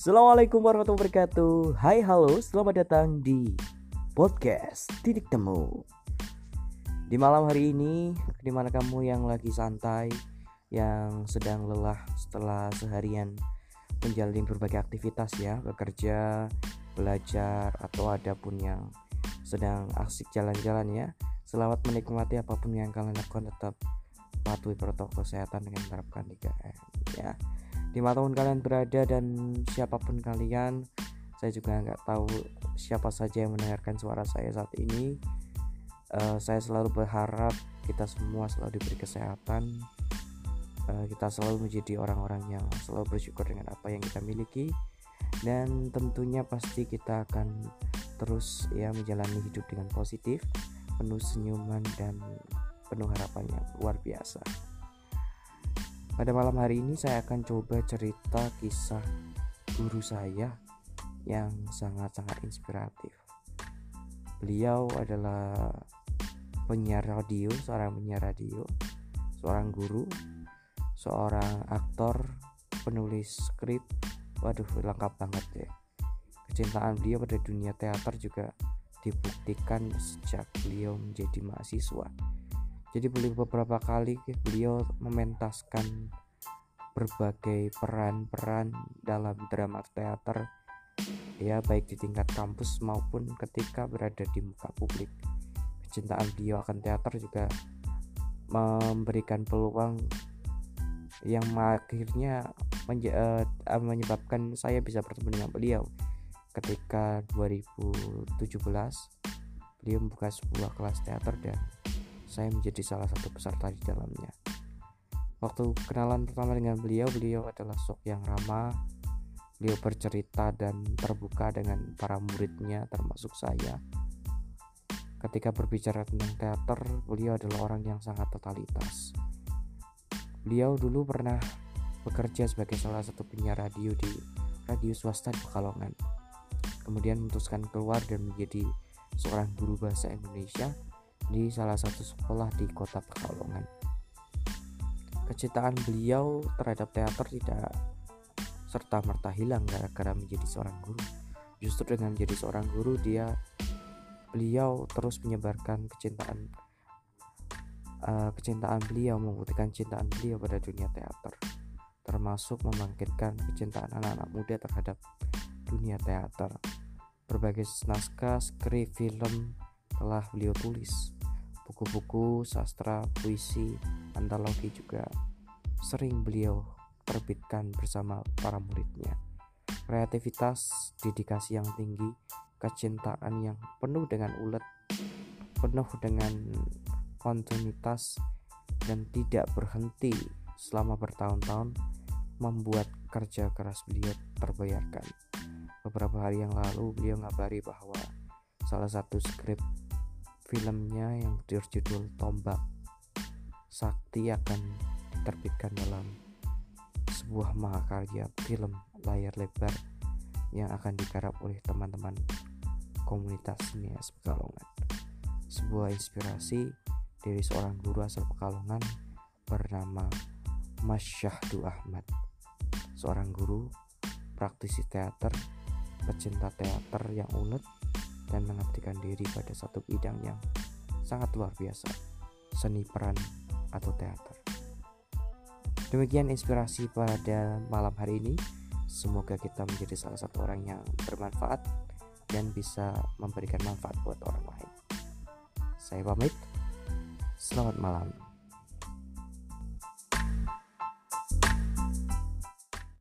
Assalamualaikum warahmatullahi wabarakatuh. Hai halo selamat datang di podcast Titik Temu. Di malam hari ini Di mana kamu yang lagi santai Yang sedang lelah setelah seharian Menjalani berbagai aktivitas ya Bekerja, belajar Atau ada pun yang sedang asik jalan-jalan ya Selamat menikmati apa pun yang kalian lakukan Tetap patuhi protokol kesehatan dengan menerapkan 3M ya di mana pun kalian berada dan siapa pun kalian saya juga nggak tahu siapa saja yang mendengarkan suara saya saat ini. Uh, saya selalu berharap kita semua selalu diberi kesehatan. Uh, kita selalu menjadi orang-orang yang selalu bersyukur dengan apa yang kita miliki. Dan tentunya pasti kita akan terus ya menjalani hidup dengan positif penuh senyuman dan penuh harapan yang luar biasa. Pada malam hari ini saya akan coba cerita kisah guru saya yang sangat-sangat inspiratif. Beliau adalah penyiar radio, seorang penyiar radio, seorang guru, seorang aktor, penulis skrip. Waduh, lengkap banget ya. Kecintaan beliau pada dunia teater juga dibuktikan sejak beliau menjadi mahasiswa jadi beliau beberapa kali beliau mementaskan berbagai peran-peran dalam drama teater ya baik di tingkat kampus maupun ketika berada di muka publik. Kecintaan beliau akan teater juga memberikan peluang yang akhirnya menja- uh, menyebabkan saya bisa bertemu dengan beliau. Ketika 2017 beliau membuka sebuah kelas teater dan saya menjadi salah satu peserta di dalamnya. Waktu kenalan pertama dengan beliau, beliau adalah sok yang ramah. Beliau bercerita dan terbuka dengan para muridnya termasuk saya. Ketika berbicara tentang teater, beliau adalah orang yang sangat totalitas. Beliau dulu pernah bekerja sebagai salah satu penyiar radio di radio swasta di Pekalongan. Kemudian memutuskan keluar dan menjadi seorang guru bahasa Indonesia di salah satu sekolah di kota Pekalongan. Kecintaan beliau terhadap teater tidak serta merta hilang gara-gara menjadi seorang guru. Justru dengan menjadi seorang guru dia beliau terus menyebarkan kecintaan uh, kecintaan beliau membuktikan cintaan beliau pada dunia teater termasuk membangkitkan kecintaan anak-anak muda terhadap dunia teater berbagai naskah skrip film telah beliau tulis buku-buku sastra, puisi, antologi juga sering beliau terbitkan bersama para muridnya. Kreativitas, dedikasi yang tinggi, kecintaan yang penuh dengan ulet, penuh dengan kontinuitas dan tidak berhenti selama bertahun-tahun membuat kerja keras beliau terbayarkan. Beberapa hari yang lalu beliau ngabari bahwa salah satu skrip filmnya yang berjudul Tombak Sakti akan diterbitkan dalam sebuah mahakarya film layar lebar yang akan digarap oleh teman-teman komunitas sinias Pekalongan. Sebuah inspirasi dari seorang guru asal Pekalongan bernama Mas Syahdu Ahmad. Seorang guru, praktisi teater, pecinta teater yang ulet, dan mengabdikan diri pada satu bidang yang sangat luar biasa, seni peran atau teater. Demikian inspirasi pada malam hari ini. Semoga kita menjadi salah satu orang yang bermanfaat dan bisa memberikan manfaat buat orang lain. Saya pamit. Selamat malam.